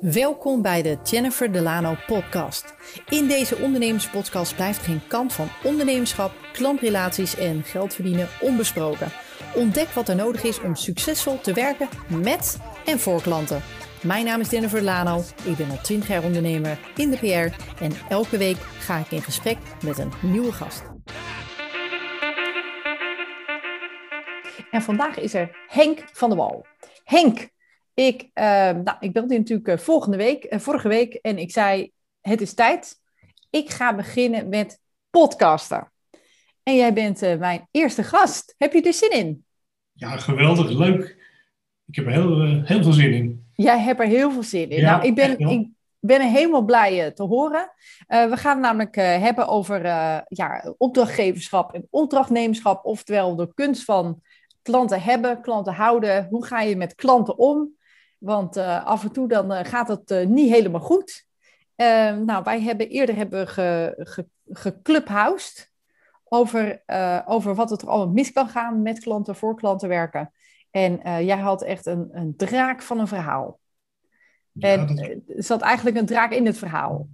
Welkom bij de Jennifer Delano podcast. In deze ondernemerspodcast blijft geen kant van ondernemerschap, klantrelaties en geld verdienen onbesproken. Ontdek wat er nodig is om succesvol te werken met en voor klanten. Mijn naam is Jennifer Delano, ik ben al 20 jaar ondernemer in de PR en elke week ga ik in gesprek met een nieuwe gast. En vandaag is er Henk van der Wal. Henk, ik, uh, nou, ik belde natuurlijk uh, volgende week, uh, vorige week en ik zei: Het is tijd. Ik ga beginnen met podcasten. En jij bent mijn eerste gast. Heb je er zin in? Ja, geweldig, leuk. Ik heb er heel, heel veel zin in. Jij hebt er heel veel zin in. Ja, nou, ik ben, ik ben er helemaal blij te horen. we gaan het namelijk hebben over ja, opdrachtgeverschap en opdrachtnemerschap, oftewel de kunst van klanten hebben, klanten houden. Hoe ga je met klanten om? Want uh, af en toe dan uh, gaat het uh, niet helemaal goed. Ehm, nou, wij hebben eerder hebben we ge, ge, geclubhoused over, over wat het er allemaal mis kan gaan met klanten, voor klanten werken. En jij had echt een, een draak van een verhaal. Ja, en dat... er zat eigenlijk een draak in het verhaal.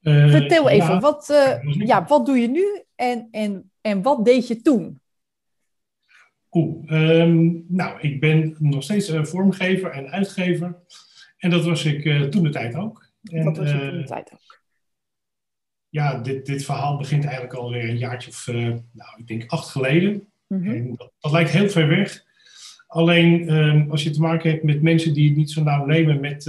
Vertel even, ja. wat, ja, wat doe je nu en, en, en wat deed je toen? Cool. Um, nou, ik ben nog steeds uh, vormgever en uitgever. En dat was ik uh, toen de tijd ook. En, dat was ik toen de tijd ook. Ja, dit, dit verhaal begint eigenlijk alweer een jaartje of, nou, ik denk acht geleden. Mm -hmm. En dat, dat, lijkt heel ver weg. Alleen um, als je te maken hebt met mensen die het niet zo nauw nemen met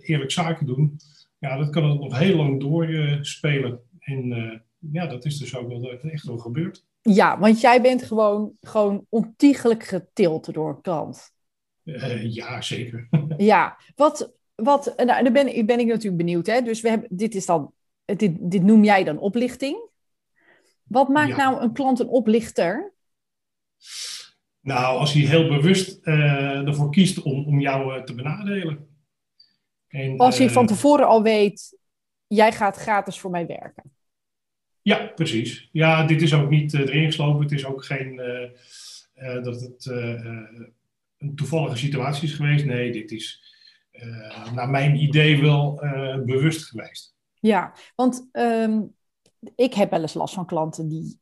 eerlijk zaken doen, ja, dat kan het nog heel lang doorspelen. en ja, dat is dus ook wel echt wel gebeurd. Ja, want jij bent gewoon, gewoon ontiegelijk getild door een klant. Uh, ja, zeker. ja, wat, wat nou, daar ben, ben ik natuurlijk benieuwd. Hè? Dus we hebben, dit, is dan, dit, dit noem jij dan oplichting. Wat maakt ja. nou een klant een oplichter? Nou, als hij heel bewust uh, ervoor kiest om, om jou uh, te benadelen. En, als hij van tevoren al weet, jij gaat gratis voor mij werken. Ja, precies. Ja, dit is ook niet uh, erin geslopen. Het is ook geen uh, uh, dat het een toevallige situatie is geweest. Nee, dit is naar mijn idee wel bewust geweest. Ja, want um, ik heb wel eens last van klanten die,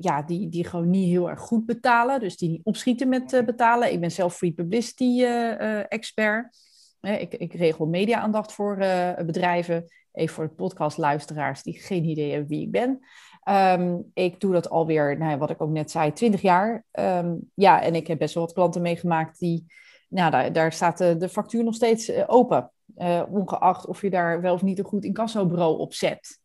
ja, die, die gewoon niet heel erg goed betalen. Dus die niet opschieten met betalen. Ik ben zelf free publicity expert. ik, ik regel media-aandacht voor bedrijven. Even voor de podcastluisteraars die geen idee hebben wie ik ben. Um, ik doe dat alweer, nou, wat ik ook net zei, 20 jaar. Um, ja, en ik heb best wel wat klanten meegemaakt die, nou, daar, daar staat de, de factuur nog steeds uh, open. Uh, ongeacht of je daar wel of niet een goed incassobureau op zet.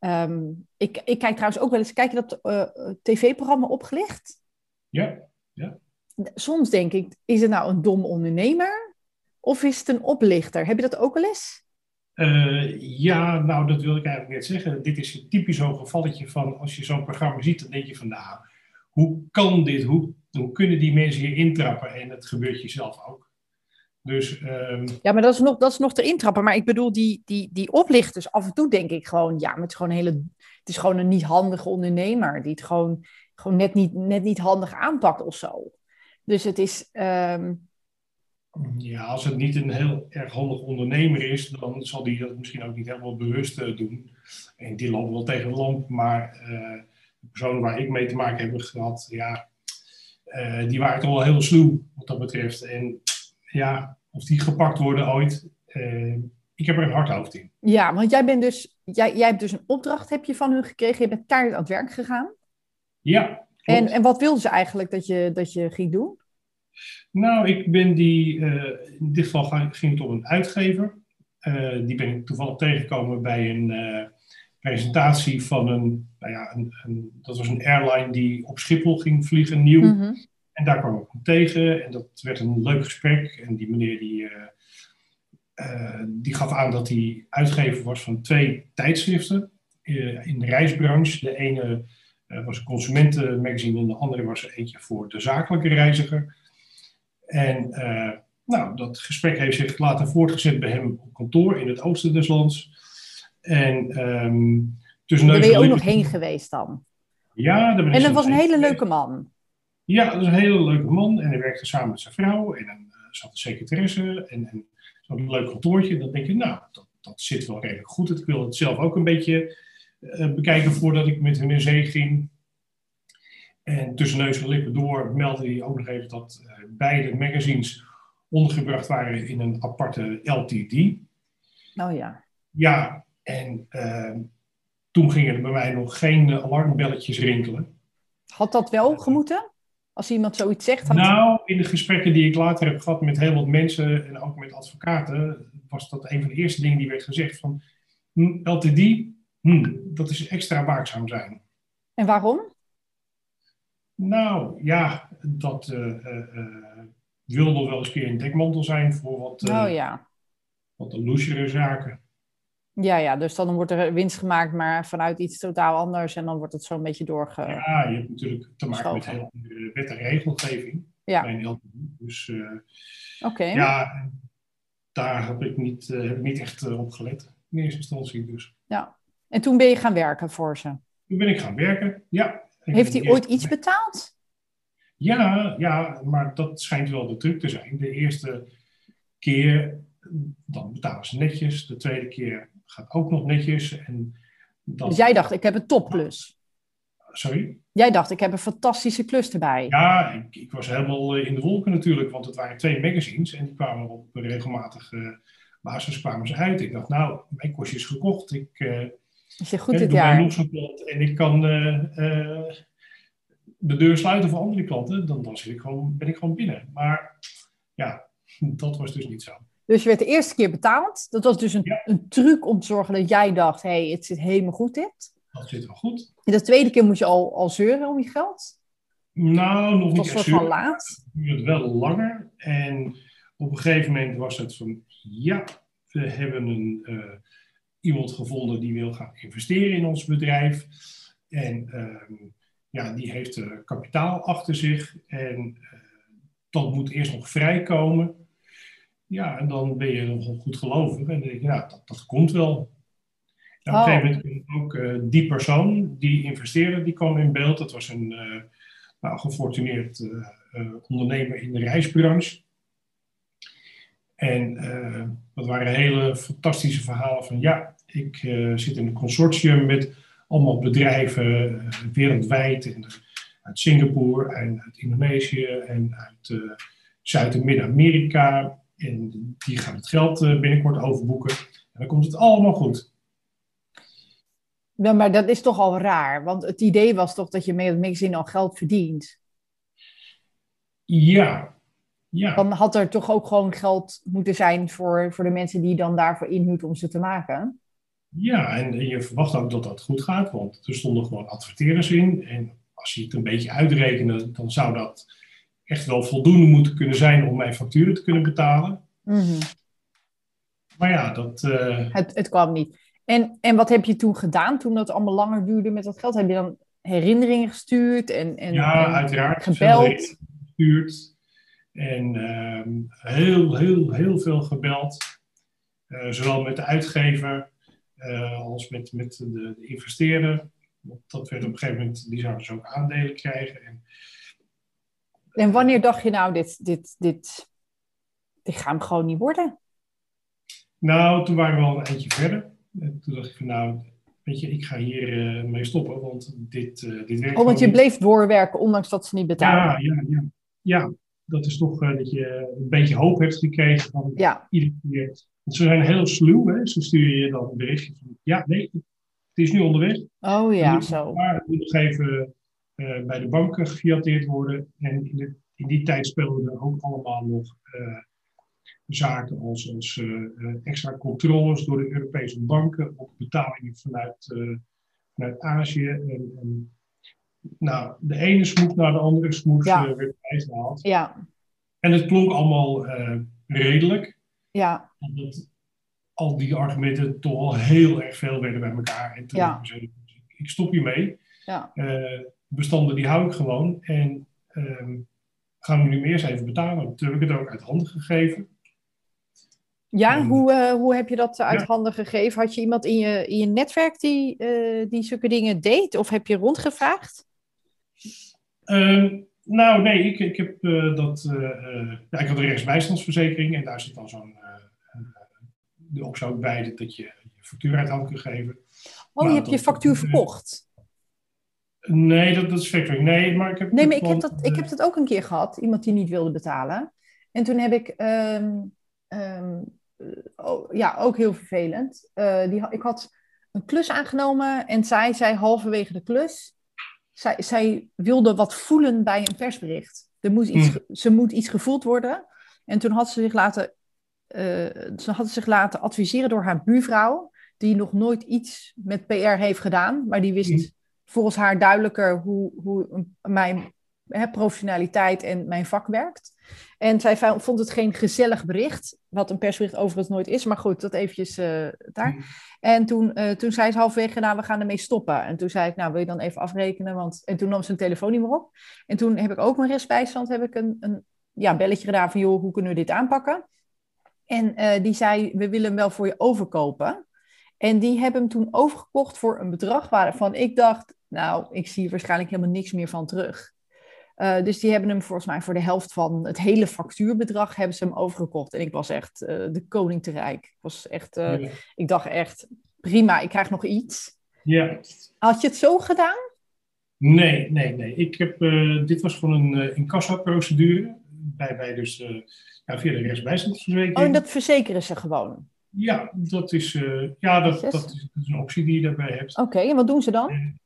Um, ik, ik kijk trouwens ook wel eens, kijk je dat uh, tv-programma opgelicht? Ja, ja. Soms denk ik, is het nou een dom ondernemer of is het een oplichter? Heb je dat ook wel eens? Uh, ja, nou, dat wil ik eigenlijk net zeggen. Dit is typisch zo'n gevalletje van als je zo'n programma ziet, dan denk je van nou, hoe kan dit? Hoe, kunnen die mensen hier intrappen? En het gebeurt jezelf ook. Dus, um... Ja, maar dat is, nog, dat is nog te intrappen. Maar ik bedoel, die, die, die oplichters, af en toe denk ik gewoon, ja, maar het is gewoon een hele. Het is gewoon een niet handige ondernemer die het gewoon, gewoon net, niet, net niet handig aanpakt of zo. Dus het is. Um, ja, als het niet een heel erg handig ondernemer is, dan zal die dat misschien ook niet helemaal bewust uh, doen. En die lopen wel tegen de lamp, maar uh, de personen waar ik mee te maken heb gehad, ja, uh, die waren toch wel heel sluw wat dat betreft. En ja, of die gepakt worden ooit, ik heb er een hard hoofd in. Ja, want jij bent dus, jij, jij hebt dus een opdracht heb je van hun gekregen, je bent keihard aan het werk gegaan. Ja. En, en wat wilden ze eigenlijk dat je, dat je ging doen? Nou, ik ben die, uh, in dit geval ging het om een uitgever. Uh, die ben ik toevallig tegengekomen bij een uh, presentatie van een, nou ja, een, een, dat was een airline die op Schiphol ging vliegen, nieuw. Mm -hmm. En daar kwam ik hem tegen en dat werd een leuk gesprek. En die meneer die, die gaf aan dat hij uitgever was van twee tijdschriften in de reisbranche. De ene was een consumentenmagazine en de andere was er eentje voor de zakelijke reiziger. En uh, nou, dat gesprek heeft zich later voortgezet bij hem op kantoor in het oosten des lands. En um, tussen Daar ben je ook nog heen geweest dan? Ja, daar ben En dat was een hele leuke man. Ja, dat is een hele leuke man. En hij werkte samen met zijn vrouw in een zat een secretaresse en, en zo'n leuk kantoortje. Dan denk je, nou, dat, dat zit wel redelijk goed. Ik wil het zelf ook een beetje bekijken voordat ik met hun in zee ging. En tussen neus en lippen door meldde hij ook nog even dat beide magazines ondergebracht waren in een aparte LTD. Oh ja. Ja, en ehm, toen gingen er bij mij nog geen alarmbelletjes rinkelen. Had dat wel gemoeten? Als iemand zoiets zegt? Nou, in de gesprekken die ik later heb gehad met heel wat mensen en ook met advocaten, was dat een van de eerste dingen die werd gezegd van hm, LTD, hm, dat is extra waakzaam zijn. En waarom? Nou, ja, dat uh, uh, wil wel eens keer een dekmantel zijn voor wat, oh, ja. wat de loesere zaken. Ja, ja, dus dan wordt er winst gemaakt, maar vanuit iets totaal anders. En dan wordt het zo een beetje doorge... Ja, je hebt natuurlijk te maken met heel wet en regelgeving. Ja. Bij Dus uh, Oké. ja, daar heb ik niet, uh, heb niet echt uh, op gelet. In eerste instantie dus. Ja. En toen ben je gaan werken voor ze? Toen ben ik gaan werken, ja. Heeft hij ooit iets betaald? Ja, ja, maar dat schijnt wel de truc te zijn. De eerste keer, dan betalen ze netjes. De tweede keer gaat ook nog netjes. En dan... Dus jij dacht, ik heb een topklus? Sorry? Jij dacht, ik heb een fantastische klus erbij. Ja, ik, ik, was helemaal in de wolken natuurlijk, want het waren twee magazines en die kwamen op regelmatige basis kwamen ze uit. Ik dacht, nou, mijn kostje is gekocht. Ik, uh, is je goed dit jaar? En ik kan uh, uh, de deur sluiten voor andere klanten, dan, dan zit ik gewoon, ben ik gewoon binnen. Maar ja, dat was dus niet zo. Dus je werd de eerste keer betaald. Dat was dus een, een truc om te zorgen dat jij dacht: hé, hey, het zit helemaal goed dit. Dat zit wel goed. En de tweede keer moet je al, al zeuren om je geld? Nou, nog niet echt van laat. Het duurde wel langer. En op een gegeven moment was het van: ja, we hebben een, uh, iemand gevonden die wil gaan investeren in ons bedrijf. En uh, ja, die heeft uh, kapitaal achter zich. En eh, dat moet eerst nog vrijkomen. Ja, en dan ben je nog goed gelovig. En denk je, nou, dat, dat komt wel. En op een gegeven moment ook uh, die persoon, die investeerder, die kwam in beeld. Dat was een nou, gefortuneerd ondernemer in de reisbranche. En dat waren hele fantastische verhalen van, ja, ik zit in een consortium met allemaal bedrijven wereldwijd. En, uit Singapore en uit Indonesië en uit Zuid- en Midden-Amerika. En die gaan het geld eh, binnenkort overboeken. En dan komt het allemaal goed. Ja, maar dat is toch al raar. Want het idee was toch dat je met het magazine al geld verdient. Ja. Ja. Dan had er toch ook gewoon geld moeten zijn voor, voor de mensen die dan daarvoor inhuurt om ze te maken. Ja, en je verwacht ook dat dat goed gaat. Want er stonden gewoon adverteerders in. En als je het een beetje uitrekenen, dan zou dat echt wel voldoende moeten kunnen zijn om mijn facturen te kunnen betalen. Mhm. Maar ja, dat... Uh... Het, het kwam niet. En, en wat heb je toen gedaan, toen dat allemaal langer duurde met dat geld? Heb je dan herinneringen gestuurd en, en, ja, en uiteraard. gebeld? gestuurd. En uh, heel, heel, heel veel gebeld. Uh, zowel met de uitgever uh, als met, met de, de investeerder. Dat werd op een gegeven moment, die zouden dus ook aandelen krijgen. En, en wanneer dacht je nou, dit, dit, dit, dit gaat hem gewoon niet worden? Nou, toen waren we al een eindje verder. En toen dacht ik van nou, weet je, ik ga hier uh, mee stoppen, want dit, uh, dit werkt Oh, want je bleef doorwerken, ondanks dat ze niet betalen. Ja, ja, ja. ja dat is toch uh, dat je een beetje hoop hebt gekregen van ja. iedere keer. Want ze zijn heel sluw, hè. Ze sturen je dan een berichtje van, ja, nee, het is nu onderweg. Oh ja, zo. Maar het moet nog even uh, bij de banken gefiateerd worden. En in, de, in die tijd speelden er ook allemaal nog uh, zaken als, als extra controles door de Europese banken op betalingen vanuit, vanuit Azië. En, en, nou, de ene smoek naar de andere smoek ja. werd bijgehaald. Ja. En het klonk allemaal redelijk. Ja. Omdat al die argumenten toch al heel erg veel werden bij elkaar. En toen ja. zei ik, ik stop hiermee. Ja bestanden die hou ik gewoon. En um, gaan we nu meer eens even betalen. Toen heb ik het ook uit handen gegeven. Ja, en, hoe, uh, hoe heb je dat uit ja. handen gegeven? Had je iemand in je, in je netwerk die, uh, die zulke dingen deed? Of heb je rondgevraagd? Um, Nou, nee, ik, ik heb dat. ja, ik had een rechtsbijstandsverzekering en daar zit dan zo'n. de optie ook bij dat je je factuur uit hand kunt geven. Oh, je hebt je factuur verkocht? Nee, dat, dat is factoring. Nee, maar ik heb. Nee, maar ik heb, dat, ik heb dat ook een keer gehad. Iemand die niet wilde betalen. En toen heb ik. Ehm, ehm, oh, ja, ook heel vervelend. Uh, die, ik had een klus aangenomen en zij zei halverwege de klus. Zij, zij wilde wat voelen bij een persbericht. Er iets, hmm. Ze moet iets gevoeld worden. En toen had ze zich laten, uh, ze had zich laten adviseren door haar buurvrouw, die nog nooit iets met PR heeft gedaan, maar die wist hmm. volgens haar duidelijker hoe, hoe mijn hè, professionaliteit en mijn vak werkt. En zij vond het geen gezellig bericht, wat een persbericht overigens nooit is, maar goed, dat eventjes uh, daar. Mm. En toen, uh, toen zei ze halverwege, nou, we gaan ermee stoppen. En toen zei ik, nou, wil je dan even afrekenen? Want... En toen nam ze een telefoon niet meer op. En toen heb ik ook mijn restbijstand, heb ik een, een ja, belletje gedaan van, joh, hoe kunnen we dit aanpakken? En uh, die zei, we willen hem wel voor je overkopen. En die hebben hem toen overgekocht voor een bedrag waarvan ik dacht, nou, ik zie waarschijnlijk helemaal niks meer van terug. Uh, dus die hebben hem volgens mij voor de helft van het hele factuurbedrag hebben ze hem overgekocht. En ik was echt uh, de koning te rijk. Ik, was echt, uh, ja. ik dacht echt, prima, ik krijg nog iets. Ja. Had je het zo gedaan? Nee, nee, nee. Ik heb, dit was gewoon een incassa-procedure. Bij, bij dus ja, via de rechtsbijstandsverzekering. Oh, en dat verzekeren ze gewoon? Ja, dat is, ja, dat, dat, is, dat, is, een optie die je daarbij hebt. Oké, en wat doen ze dan?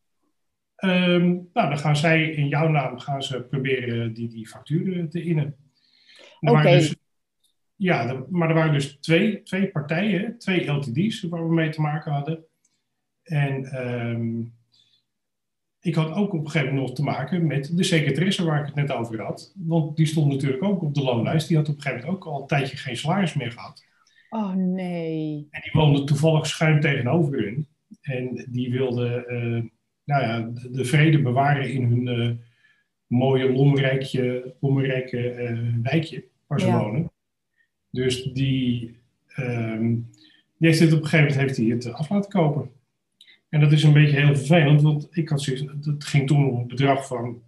Um, nou, dan gaan zij in jouw naam gaan ze proberen die, die facturen te innen. Oké. Dus, ja, maar er waren dus twee, twee partijen, twee LTD's waar we mee te maken hadden. En um, ik had ook op een gegeven moment nog te maken met de secretaresse waar ik het net over had. Want die stond natuurlijk ook op de loonlijst. Die had op een gegeven moment ook al een tijdje geen salaris meer gehad. Oh nee. En die woonde toevallig schuin tegenover hun. En die wilde... Uh, nou ja, de, vrede bewaren in hun uh, mooie, lomrijkje, lomrijke uh, wijkje waar ze wonen. Dus die, um, die heeft het op een gegeven moment heeft hij het af laten kopen. En dat is een beetje heel vervelend, want ik had zoiets, het ging toen om een bedrag van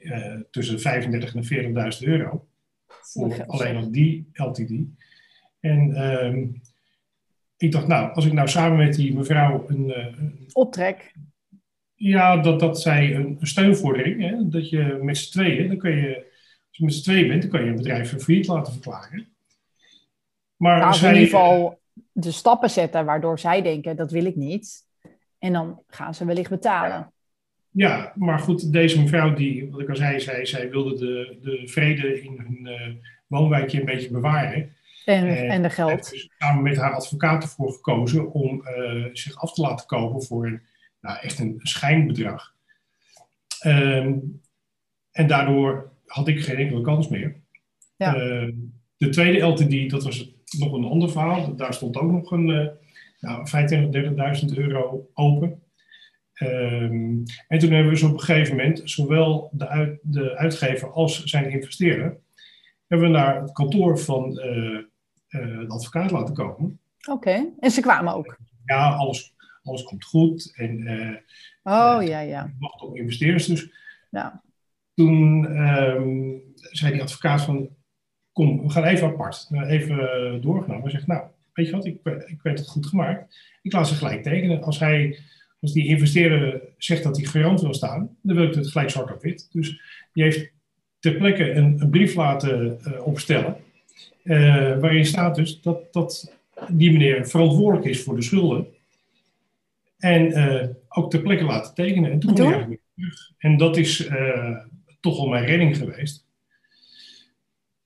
uh, tussen 35 en 40.000 euro. Voor alleen nog die LTD. En um, ik dacht, nou, als ik nou samen met die mevrouw een, een optrek ja, dat, dat zij een, steunvordering, hè, dat je met z'n tweeën, dan kun je, als je met z'n tweeën bent, dan kan je een bedrijf failliet laten verklaren. Maar nou, zij, in ieder geval de stappen zetten waardoor zij denken, dat wil ik niet. En dan gaan ze wellicht betalen. Ja, maar goed, deze mevrouw die, wat ik al zei, zij, zij wilde de, de vrede in hun uh, woonwijkje een beetje bewaren. En, en, en de geld. Dus samen met haar advocaat ervoor gekozen om uh, zich af te laten kopen voor nou, echt een schijnbedrag. Um, en daardoor had ik geen enkele kans meer. Ja. Uh, de tweede LTD, dat was nog een ander verhaal. Daar stond ook nog een uh, nou, 25.000, 30.000 euro open. Um, en toen hebben we dus op een gegeven moment, zowel de, uit, de uitgever als zijn investeerder, hebben we naar het kantoor van uh, de advocaat laten komen. Oké, en ze kwamen ook? Ja, alles alles komt goed. En, uh, oh, ja, ja. wacht op investeerders. Dus ja. toen um, zei die advocaat van, kom, we gaan even apart. Even doorgenomen. Hij zegt, nou, weet je wat, ik, ik weet het goed gemaakt. Ik laat ze gelijk tekenen. Als hij... Als die investeerder zegt dat hij garant wil staan, dan wil ik het gelijk zwart op wit. Dus die heeft ter plekke een, een brief laten uh, opstellen. Uh, waarin staat dus dat, dat die meneer verantwoordelijk is voor de schulden. En uh, ook ter plekke laten tekenen. En toen, kwam weer terug. En dat is uh, toch al mijn redding geweest.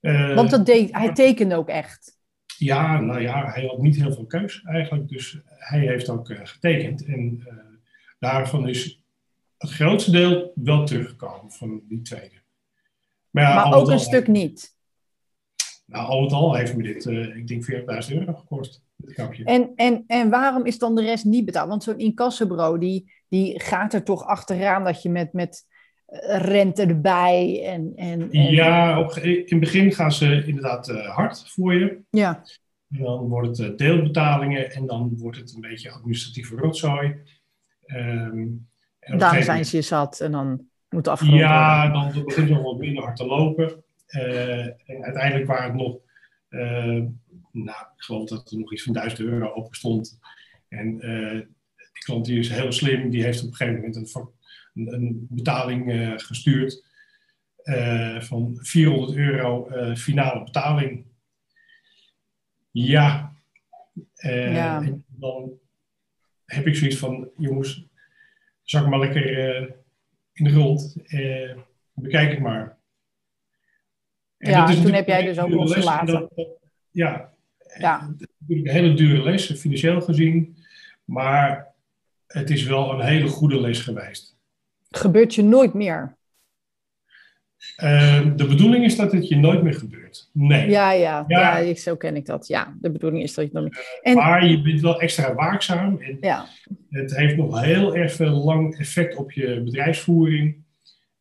Uh, Want dat deed, hij tekende ook echt? Ja, nou ja, hij had niet heel veel keus eigenlijk. Dus hij heeft ook getekend. En daarvan is het grootste deel wel teruggekomen van die tweede. Maar, ja, maar ook een stuk niet? Nou, al met al heeft me dit, ik denk, 40.000 euro gekost. En, en, en waarom is dan de rest niet betaald? Want zo'n incassobureau, die, die gaat er toch achteraan dat je met, met eh, rente erbij en... en, en... Ja, op, in het begin gaan ze inderdaad uh, hard voor je. Ja. En dan wordt het uh, deelbetalingen en dan wordt het een beetje administratieve rotzooi. Um, Daar zijn ze je zat en dan... moet afgerond ja, dan begint het wat minder hard te lopen. en uiteindelijk waren het nog, nou, ik geloof dat er nog iets van 1000 euro open stond. En die klant die is heel slim, die heeft op een gegeven moment een, een, een betaling gestuurd van 400 euro finale betaling. Ja. ja. dan heb ik zoiets van, jongens, zak maar lekker uh, in de grond. Uh, bekijk het maar. En ja, toen heb jij dus ook losgelaten. ja, ja. natuurlijk een hele dure les, financieel gezien. Maar het is wel een hele goede les geweest. Gebeurt je nooit meer? Ehm, de bedoeling is dat het je nooit meer gebeurt. Nee. Ja, ja, ja. ja zo ken ik dat. Ja, de bedoeling is dat je het nooit meer... En... Maar je bent wel extra waakzaam. En ja. Het heeft nog heel erg veel lang effect op je bedrijfsvoering.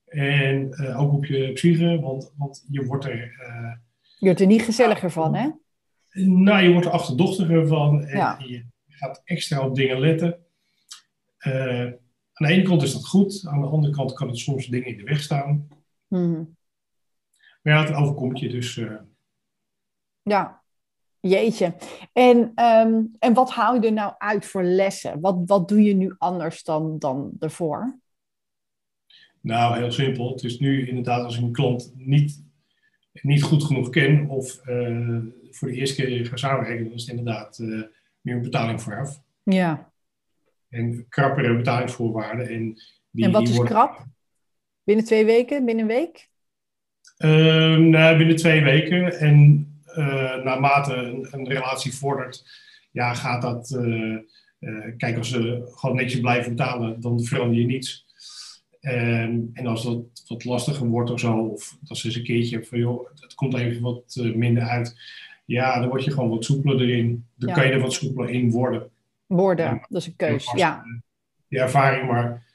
En uh, ook op je psyche, want, want je wordt er... Uh, je wordt er niet gezelliger van, hè? Nou, je wordt er achterdochtiger van. En ja. je gaat extra op dingen letten. Uh, aan de ene kant is dat goed. Aan de andere kant kan het soms dingen in de weg staan. Mm. Maar ja, het overkomt je dus. Uh... Ja, jeetje. En, um, en wat haal je er nou uit voor lessen? Wat, wat doe je nu anders dan, dan ervoor? Nou, heel simpel. Het is nu inderdaad als een klant niet, niet goed genoeg ken of uh, voor de eerste keer ga samenwerken, dan is het inderdaad uh, meer een betaling vooraf. Ja. En krappere betalingsvoorwaarden. En, die, en wat is krap? Binnen twee weken? Binnen een week? Uh, nou, binnen twee weken. En uh, naarmate een, een, relatie vordert, ja, gaat dat. Kijk, als ze gewoon netjes blijven betalen, dan verander je niets. Ehm, en als dat wat lastiger wordt of zo, of dat ze eens een keertje van joh, het komt even wat minder uit. Ja, dan word je gewoon wat soepeler erin. Dan kan je er wat soepeler in worden. Worden, dat is een keus, ja. Die ervaring, maar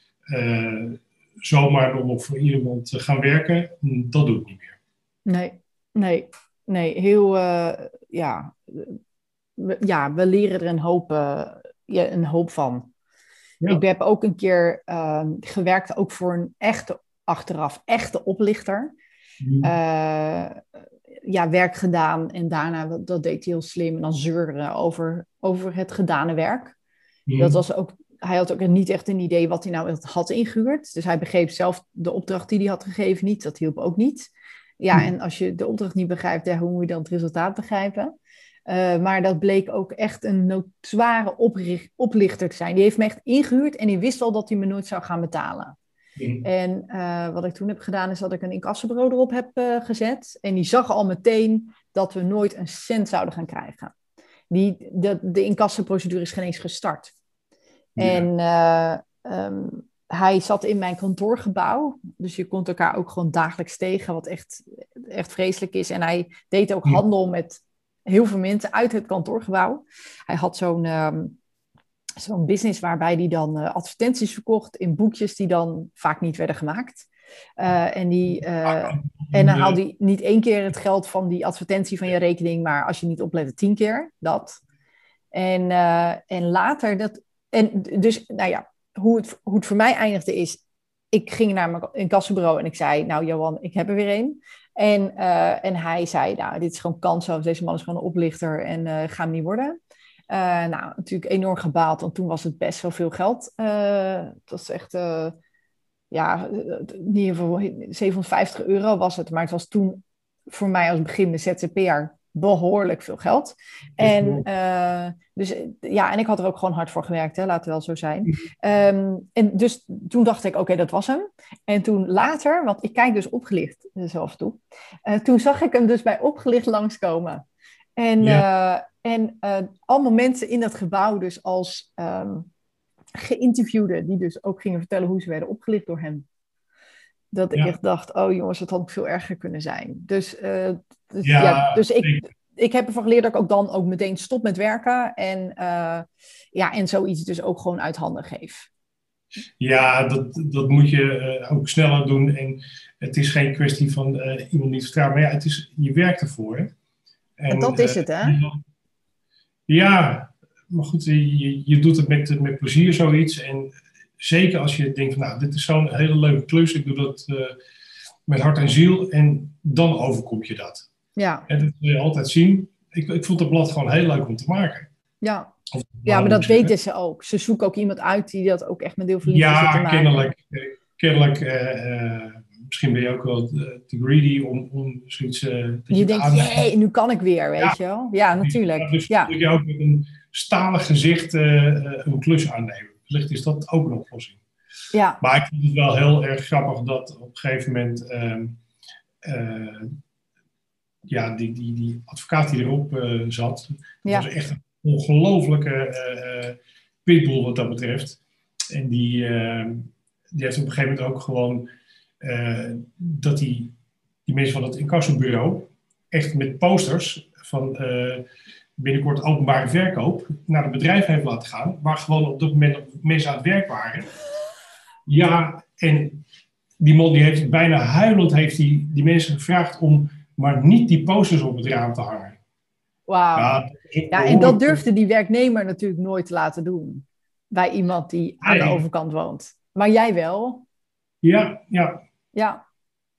zomaar om voor iemand te gaan werken, dat doe ik niet meer. Nee, nee, nee. Heel, uh, ja, we, ja, we leren er een hoop, uh, een hoop van. Ik heb ook een keer uh, gewerkt ook voor een echte, achteraf, echte oplichter. Mm. ja, werk gedaan en daarna, dat deed hij heel slim, en dan zeuren over, over het gedane werk. Mm. Dat was ook hij had ook niet echt een idee wat hij nou had ingehuurd. Dus hij begreep zelf de opdracht die hij had gegeven niet. Dat hielp ook niet. Ja, hm. en als je de opdracht niet begrijpt, hoe moet je dan het resultaat begrijpen? Uh, maar dat bleek ook echt een zware oplichter te zijn. Die heeft me echt ingehuurd en die wist al dat hij me nooit zou gaan betalen. Hm. En uh, wat ik toen heb gedaan, is dat ik een incassobureau erop heb uh, gezet. En die zag al meteen dat we nooit een cent zouden gaan krijgen. Die, de, de incassoprocedure is geen eens gestart. En um, hij zat in mijn kantoorgebouw. Dus je komt elkaar ook gewoon dagelijks tegen, wat echt, echt vreselijk is. En hij deed ook handel met heel veel mensen uit het kantoorgebouw. Hij had zo'n um, zo'n business waarbij hij dan uh, advertenties verkocht in boekjes die dan vaak niet werden gemaakt. Uh, en, die, uh, en dan haalde hij niet één keer het geld van die advertentie van je rekening, maar als je niet oplette, tien keer dat. En, en later, dat, en dus, nou ja, hoe het, hoe het voor mij eindigde is, ik ging naar mijn incassobureau en ik zei, nou Johan, ik heb er weer een. En, uh, en hij zei, nou, dit is gewoon kansloos, deze man is gewoon een oplichter en uh, ga hem niet worden. Uh, nou, natuurlijk enorm gebaald, want toen was het best wel veel geld. het was echt, ja, in ieder geval 750 euro was het, maar het was toen voor mij als beginnende ZZP'er behoorlijk veel geld. En, uh, dus, ja, en ik had er ook gewoon hard voor gewerkt, hè, laten we wel zo zijn. Um, en dus toen dacht ik, oké, dat was hem. En toen later, want ik kijk dus opgelicht zelf toe, uh, toen zag ik hem dus bij opgelicht langskomen. En, ja. uh, en allemaal mensen in dat gebouw dus als um, geïnterviewden, die dus ook gingen vertellen hoe ze werden opgelicht door hem. Dat ik echt dacht, oh jongens, het had veel erger kunnen zijn. Dus, uh, dus, ja, dus ik, ik heb ervan geleerd dat ik ook dan ook meteen stop met werken. En, uh, ja, en zoiets dus ook gewoon uit handen geef. Ja, dat, dat moet je uh, ook sneller doen. En het is geen kwestie van iemand niet vertrouwen. Maar ja, het is, je werkt ervoor. Hè? En, en dat is het, hè? Ja, maar goed, je, je doet het met, met plezier zoiets. En zeker als je denkt van nou, dit is zo'n hele leuke klus, ik doe dat met hart en ziel en dan overkomt je dat. Ja. En dat wil je altijd zien. Ik, ik vond het blad gewoon heel leuk om te maken. Ja, ja maar dat weten ze ook. Ze zoeken ook iemand uit die dat ook echt met heel veel liefde ja, te maken. Kennelijk, kennelijk uh, misschien ben je ook wel te greedy om, om zoiets uh, je, je denkt, jee, nu kan ik weer, weet ja. je wel? Ja, natuurlijk. Ja, dus ja. moet je ook met een stalen gezicht een klus aannemen. Wellicht is dat ook een oplossing. Ja. Maar ik vind het wel heel erg grappig dat op een gegeven moment... Ehm, ja, die, die, die advocaat die erop uh, zat, ja. was echt een ongelofelijke uh, pitbull wat dat betreft. En die, die heeft op een gegeven moment ook gewoon dat die, die mensen van het incassobureau echt met posters van binnenkort openbare verkoop naar het bedrijf heeft laten gaan, waar gewoon op dat moment mensen aan het werk waren. Ja, en die man die heeft bijna huilend heeft die, die mensen gevraagd om maar niet die posters op het raam te hangen. Wauw. Ja, ja, en dat durfde die werknemer natuurlijk nooit te laten doen. Bij iemand die aan de overkant woont. Maar jij wel? Ja, ja. Ja.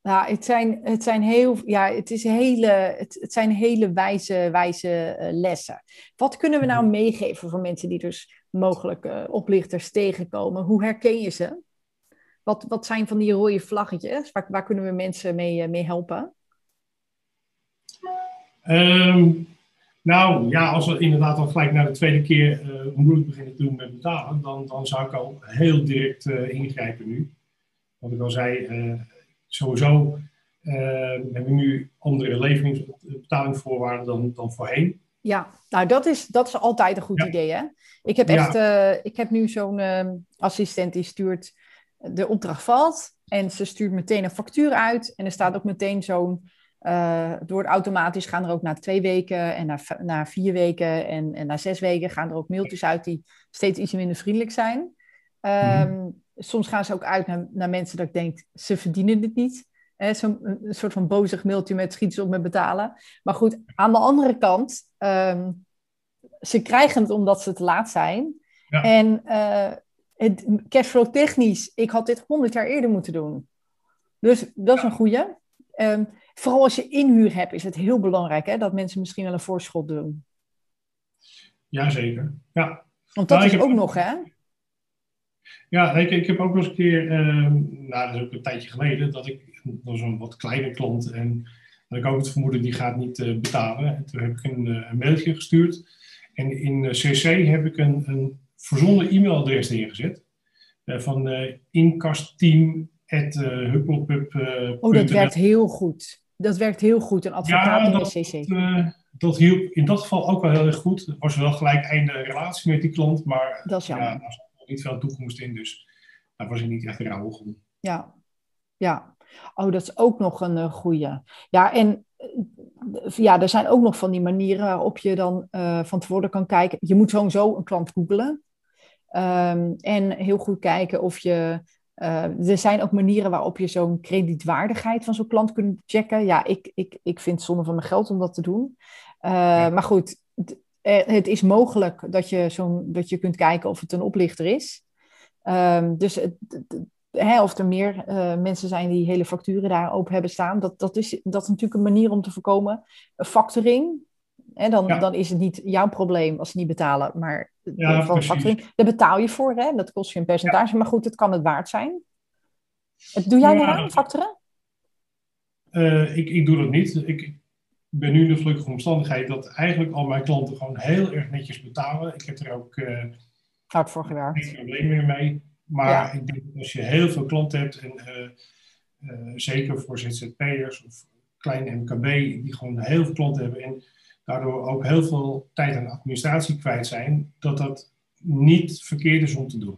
Nou, het zijn, het zijn heel, ja, het is hele, het, het zijn hele wijze, wijze uh, lessen. Wat kunnen we nou meegeven voor mensen die dus mogelijk uh, oplichters tegenkomen? Hoe herken je ze? Wat, wat zijn van die rode vlaggetjes? Waar, waar kunnen we mensen mee, uh, mee helpen? Um, nou ja, als we inderdaad al gelijk naar de tweede keer uh, moeilijk beginnen te doen met betalen, dan, dan zou ik al heel direct uh, ingrijpen nu. Wat ik al zei, uh, sowieso hebben we nu andere leveringsbetalingsvoorwaarden dan, dan voorheen. Ja, nou dat is, dat is altijd een goed ja. idee hè. Ik heb echt, ja. ik heb nu zo'n assistent die stuurt, de opdracht valt en ze stuurt meteen een factuur uit en er staat ook meteen zo'n uh, door automatisch gaan er ook na twee weken en na, na vier weken en, en na zes weken gaan er ook mailtjes uit die steeds iets minder vriendelijk zijn. Um, mm. Soms gaan ze ook uit naar, naar, mensen dat ik denk, ze verdienen dit niet. Zo'n een soort van bozig mailtje met schiet op met betalen. Maar goed, aan de andere kant, um, ze krijgen het omdat ze te laat zijn. Ja. En uh, het, cashflow technisch, ik had dit honderd jaar eerder moeten doen. Dus dat is ja. een goede. Um, Vooral als je inhuur hebt, is het heel belangrijk hè, dat mensen misschien wel een voorschot doen. Jazeker, ja. Want dat nou, is ook nog, hè? Ja, ik, ik heb ook wel eens een keer, uh, nou dat is ook een tijdje geleden, dat ik, dat was een wat kleine klant en dat ik ook het vermoeden die gaat niet uh, betalen. En toen heb ik een, uh, een, mailtje gestuurd en in CC heb ik een, een verzonnen e-mailadres neergezet van inkastteam oh, dat werkt heel goed dat werkt heel goed, een advocaat ja, in de CC. Uh, dat hielp in dat geval ook wel heel erg goed. Er was wel gelijk einde relatie met die klant, maar dat is jammer. Ja, er zat niet veel toekomst in, dus daar was ik niet echt rauw om. Ja, ja. Oh, dat is ook nog een uh, goede. Ja, en uh, ja, er zijn ook nog van die manieren waarop je dan uh, van tevoren kan kijken. Je moet sowieso een klant googelen. Um, en heel goed kijken of je uh, er zijn ook manieren waarop je zo'n kredietwaardigheid van zo'n klant kunt checken. Ja, ik, ik, ik vind het zonde van mijn geld om dat te doen. Uh, ja. Maar goed, het, eh, het, is mogelijk dat je, zo'n, dat je kunt kijken of het een oplichter is. Um, dus het, hè, of er meer uh, mensen zijn die hele facturen daar open hebben staan. Dat, dat, is, dat is natuurlijk een manier om te voorkomen. Factoring, hè, dan, ja. dan is het niet jouw probleem als ze niet betalen, maar ja, van factoring. Daar betaal je voor, hè? dat kost je een percentage. Ja. Maar goed, het kan het waard zijn. Doe jij ja, aan, factoren? Uh, ik, ik doe dat niet. Ik ben nu in de gelukkige omstandigheid dat eigenlijk al mijn klanten gewoon heel erg netjes betalen. Ik heb er ook uh, hard voor gewerkt. geen probleem meer mee. Maar ik denk dat als je heel veel klanten hebt, en uh, zeker voor ZZP'ers of klein MKB, die gewoon heel veel klanten hebben en daardoor ook heel veel tijd aan administratie kwijt zijn, dat dat niet verkeerd is om te doen.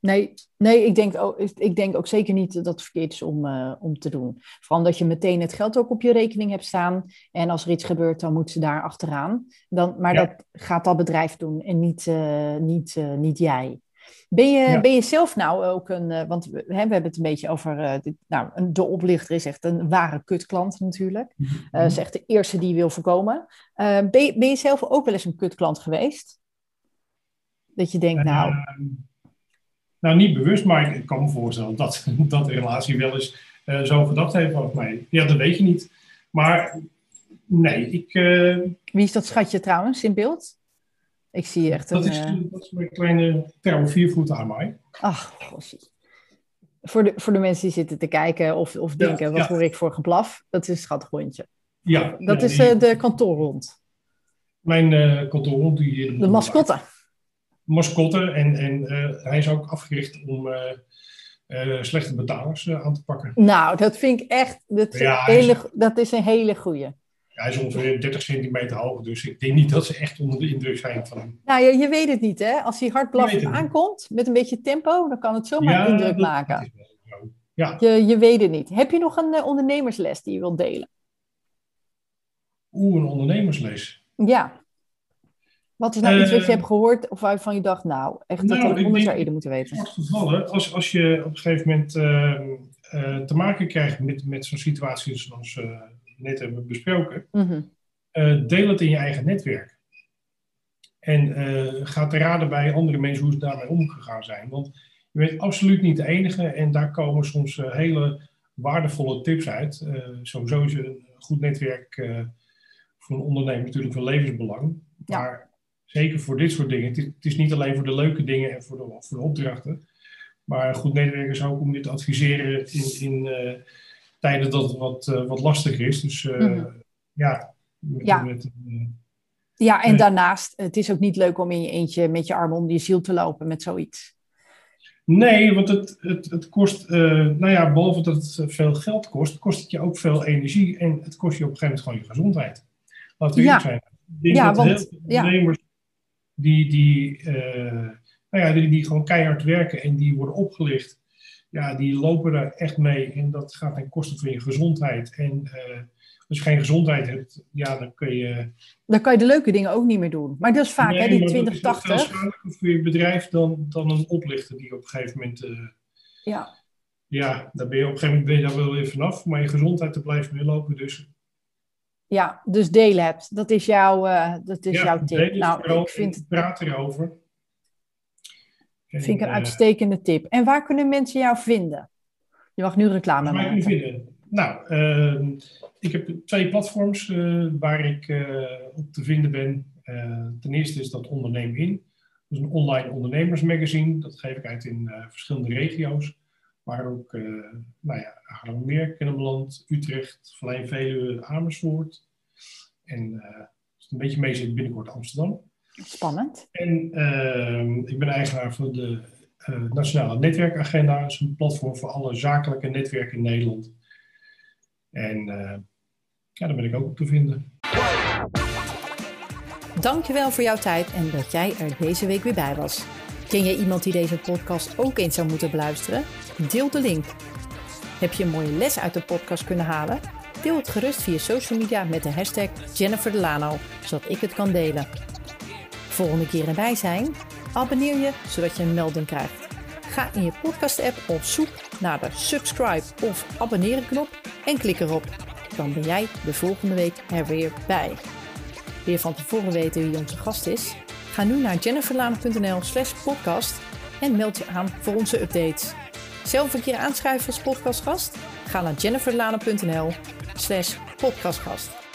Nee, nee ik, denk ook, ik denk ook zeker niet dat het verkeerd is om, uh, om te doen. Vooral omdat je meteen het geld ook op je rekening hebt staan. En als er iets gebeurt, dan moet ze daar achteraan. Dan, maar ja. dat gaat dat bedrijf doen en niet, uh, niet, uh, niet jij. Ben je, ja. ben je zelf nou ook een, uh, want we, hè, we, hebben het een beetje over, uh, dit, nou, de oplichter is echt een ware kutklant natuurlijk. Uh, mm-hmm. is echt de eerste die wil voorkomen. ben je, ben, je, zelf ook wel eens een kutklant geweest? Dat je denkt, nou... Ehm, Nou, niet bewust, maar ik, kan me voorstellen dat, dat de relatie wel eens zo gedacht heeft over mij. Ja, dat weet je niet. Maar nee, ik... Wie is dat schatje trouwens in beeld? Ik zie echt een... Dat is, dat is mijn kleine Termo viervoet aan mij. Ach. Voor de, voor de mensen die zitten te kijken of, of denken, wat hoor ik voor geblaf? Dat is een schattig hondje. Ja. Dat is uh, de kantoorhond. Mijn uh, kantoorhond. Die, de mascotte. Mascotte. En, en hij is ook afgericht om slechte betalers aan te pakken. Nou, dat vind ik echt... Dat, ja, hele, is, dat is een hele goeie. Hij is ongeveer 30 centimeter hoog, dus ik denk niet dat ze echt onder de indruk zijn van hem. Nou, je, je weet het niet, hè? Als hij hard blaffend aankomt, met een beetje tempo, dan kan het zomaar ja, indruk maken. Ja. Je, je weet het niet. Heb je nog een uh, ondernemersles die je wilt delen? Oeh, een ondernemersles. Ja. Wat is nou iets wat je eh, hebt gehoord of waarvan je dacht, nou, echt dat nou, had ik honderd jaar eerder moeten weten? In gevallen, als, als je op een gegeven moment uh, te maken krijgt met, met zo'n situatie zoals net hebben besproken, mhm. eh, deel het in je eigen netwerk. En uh, ga te raden bij andere mensen hoe ze daarmee omgegaan zijn. Want je bent absoluut niet de enige en daar komen soms eh, hele waardevolle tips uit. sowieso is een goed netwerk voor een ondernemer natuurlijk van levensbelang. Maar zeker voor dit soort dingen. Het is, niet alleen voor de leuke dingen en voor de, voor de opdrachten. Maar een goed netwerk is ook om je te adviseren in, in tijden dat het wat, uh, wat lastig is. Dus uh, mm ja. Met, ja. Met, uh, ja, en daarnaast, het is ook niet leuk om in je eentje met je armen om je ziel te lopen met zoiets. Nee, want het, het, het kost, nou ja, behalve dat het veel geld kost, kost het je ook veel energie en het kost je op een gegeven moment gewoon je gezondheid. Laten we ja. zijn. Ik ja, dat want, heel veel ondernemers die, die, nou ja, die, die gewoon keihard werken en die worden opgelicht ja, die lopen er echt mee. En dat gaat ten koste van je gezondheid. En uh, als je geen gezondheid hebt, ja, dan kun je... Dan kan je de leuke dingen ook niet meer doen. Maar dat is vaak, hè, die 2080. Dat is veel voor je bedrijf dan, dan een oplichter die op een gegeven moment... Uh, ja. Ja, daar ben je op een gegeven moment ben je daar wel weer vanaf. Maar je gezondheid, te blijft lopen. Dus ja, dus deel het. Dat is, jouw, uh, dat is ja, jouw tip. Nou, ik vind het... praat erover. Vind ik een eh, uitstekende tip. En waar kunnen mensen jou vinden? Je mag nu reclame maken. Waar vinden? Nou, uh, ik heb twee platforms uh, waar ik uh, op te vinden ben. ten eerste is dat Onderneem In. Dat is een online ondernemersmagazine. Dat geef ik uit in verschillende regio's. Maar ook nou ja, Haarlemmermeer, Kennemerland, Utrecht, Vlein, Veluwe, Amersfoort. En als het een beetje mee zit, binnenkort Amsterdam. Spannend. En uh, ik ben eigenaar van de uh, Nationale Netwerkagenda. Dat is een platform voor alle zakelijke netwerken in Nederland. En uh, ja, daar ben ik ook op te vinden. Dankjewel voor jouw tijd en dat jij er deze week weer bij was. Ken jij iemand die deze podcast ook eens zou moeten beluisteren? Deel de link. Heb je een mooie les uit de podcast kunnen halen? Deel het gerust via social media met de hashtag Jennifer Delano, zodat ik het kan delen volgende keer erbij zijn? Abonneer je zodat je een melding krijgt. Ga in je podcast-app op zoek naar de subscribe of abonneren knop en klik erop. Dan ben jij de volgende week er weer bij. Je van tevoren weten wie onze gast is? Ga nu naar jenniferlaan.nl slash podcast en meld je aan voor onze updates. Zelf een keer aanschrijven als podcastgast? Ga naar jenniferlaan.nl slash podcastgast.